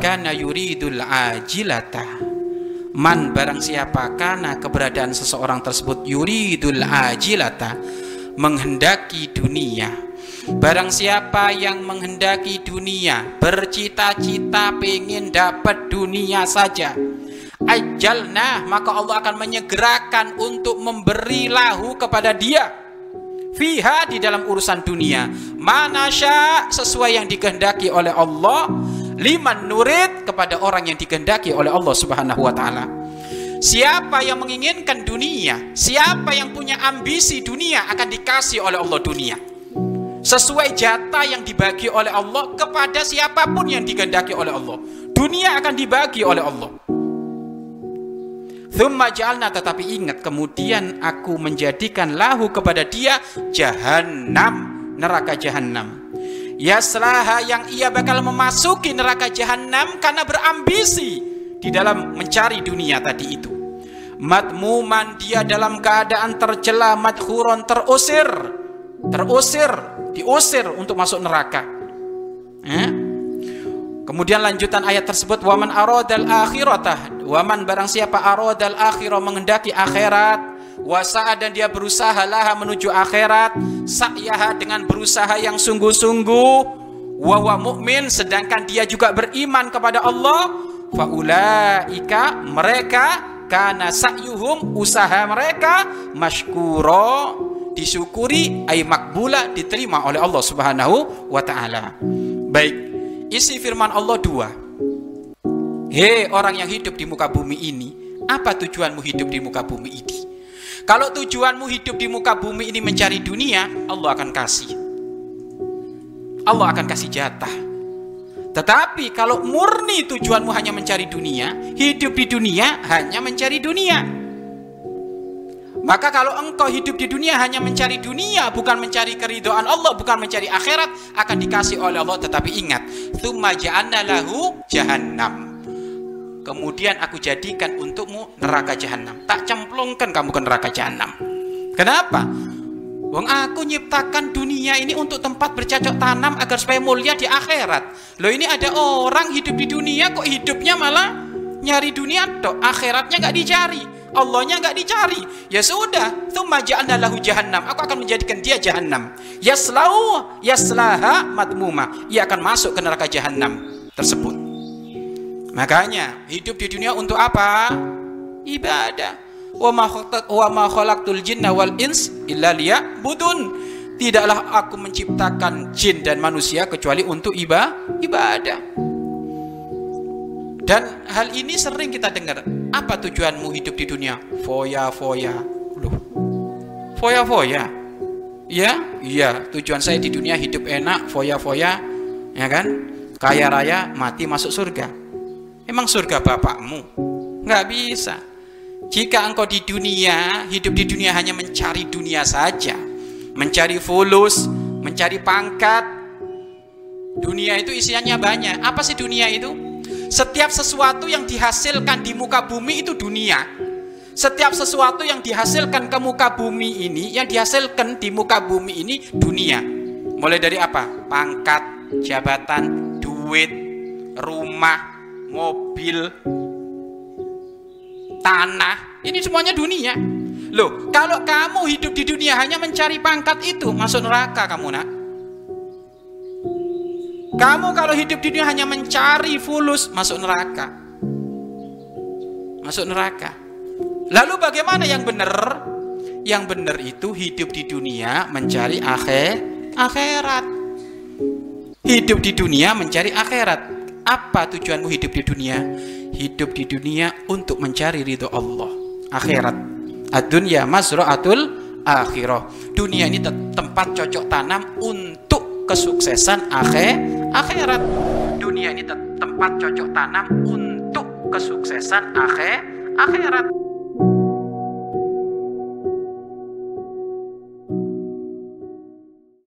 kana yuridul ajilata. Man barang siapa karena keberadaan seseorang tersebut yuridul ajilata menghendaki dunia. Barang siapa yang menghendaki dunia bercita-cita pengen dapat dunia saja. Ajalna maka Allah akan menyegerakan untuk memberi lahu kepada dia. Fiha di dalam urusan dunia. Mana sya sesuai yang dikehendaki oleh Allah liman nurid kepada orang yang dikehendaki oleh Allah Subhanahu wa taala Siapa yang menginginkan dunia, siapa yang punya ambisi dunia akan dikasih oleh Allah dunia. Sesuai jatah yang dibagi oleh Allah kepada siapa pun yang dikehendaki oleh Allah. Dunia akan dibagi oleh Allah. Thumma ja'alna tetapi ingat kemudian aku menjadikan lahu kepada dia jahanam, neraka jahanam. Yaslaha yang ia bakal memasuki neraka jahanam karena berambisi di dalam mencari dunia tadi itu. Matmuman dia dalam keadaan tercela, madhuron terusir, terusir, diusir untuk masuk neraka. Eh? Kemudian lanjutan ayat tersebut waman aradal akhiratah waman barang siapa aradal akhirah menghendaki akhirat wasa'a dan dia berusaha laha menuju akhirat sa'yaha dengan berusaha yang sungguh-sungguh wawa mukmin sedangkan dia juga beriman kepada Allah faulaika mereka karena sa'yuhum usaha mereka mashkuro disyukuri ay makbula diterima oleh Allah Subhanahu wa taala. Baik, isi firman Allah dua. Hei orang yang hidup di muka bumi ini, apa tujuanmu hidup di muka bumi ini? Kalau tujuanmu hidup di muka bumi ini mencari dunia, Allah akan kasih. Allah akan kasih jatah. Tetapi kalau murni tujuanmu hanya mencari dunia, hidup di dunia hanya mencari dunia. Maka kalau engkau hidup di dunia hanya mencari dunia, bukan mencari keridhaan Allah, bukan mencari akhirat, akan dikasih oleh Allah. Tetapi ingat, thumma ja'anna lahu jahannam. Kemudian aku jadikan untukmu neraka jahanam. Tak cemplungkan kamu ke neraka jahanam. Kenapa? Wong aku nyiptakan dunia ini untuk tempat bercocok tanam agar supaya mulia di akhirat. Loh ini ada orang hidup di dunia kok hidupnya malah nyari dunia toh akhiratnya nggak dicari. Allahnya nggak dicari. Ya sudah, tsumma ja'alna lahu jahannam. Aku akan menjadikan dia jahannam. Yaslau yaslaha madmuma. Ia akan masuk ke neraka jahannam tersebut. Makanya hidup di dunia untuk apa? Ibadah. Wa ma khalaqtul jinna wal ins illa liya'budun. Tidaklah aku menciptakan jin dan manusia kecuali untuk ibadah. Dan hal ini sering kita dengar. Apa tujuanmu hidup di dunia? Foya-foya. Loh. Foya-foya. Ya, iya. Tujuan saya di dunia hidup enak, foya-foya, ya kan? Kaya raya, mati masuk surga. Emang surga bapakmu? Nggak bisa. Jika engkau di dunia, hidup di dunia hanya mencari dunia saja, mencari fulus, mencari pangkat, dunia itu isinya banyak. Apa sih dunia itu? Setiap sesuatu yang dihasilkan di muka bumi itu dunia. Setiap sesuatu yang dihasilkan ke muka bumi ini, yang dihasilkan di muka bumi ini dunia. Mulai dari apa? Pangkat, jabatan, duit, rumah, mobil, tanah. Ini semuanya dunia. Loh, kalau kamu hidup di dunia hanya mencari pangkat itu, masuk neraka kamu nak. Kamu kalau hidup di dunia hanya mencari fulus, masuk neraka. Masuk neraka. Lalu bagaimana yang benar? Yang benar itu hidup di dunia mencari akhir, akhirat. Hidup di dunia mencari akhirat. Apa tujuanmu hidup di dunia? Hidup di dunia untuk mencari ridho Allah. Akhirat. Ad-dunya mazra'atul akhirah. Dunia ini tempat cocok tanam untuk kesuksesan akhir akhirat. Dunia ini tempat cocok tanam untuk kesuksesan akhir akhirat.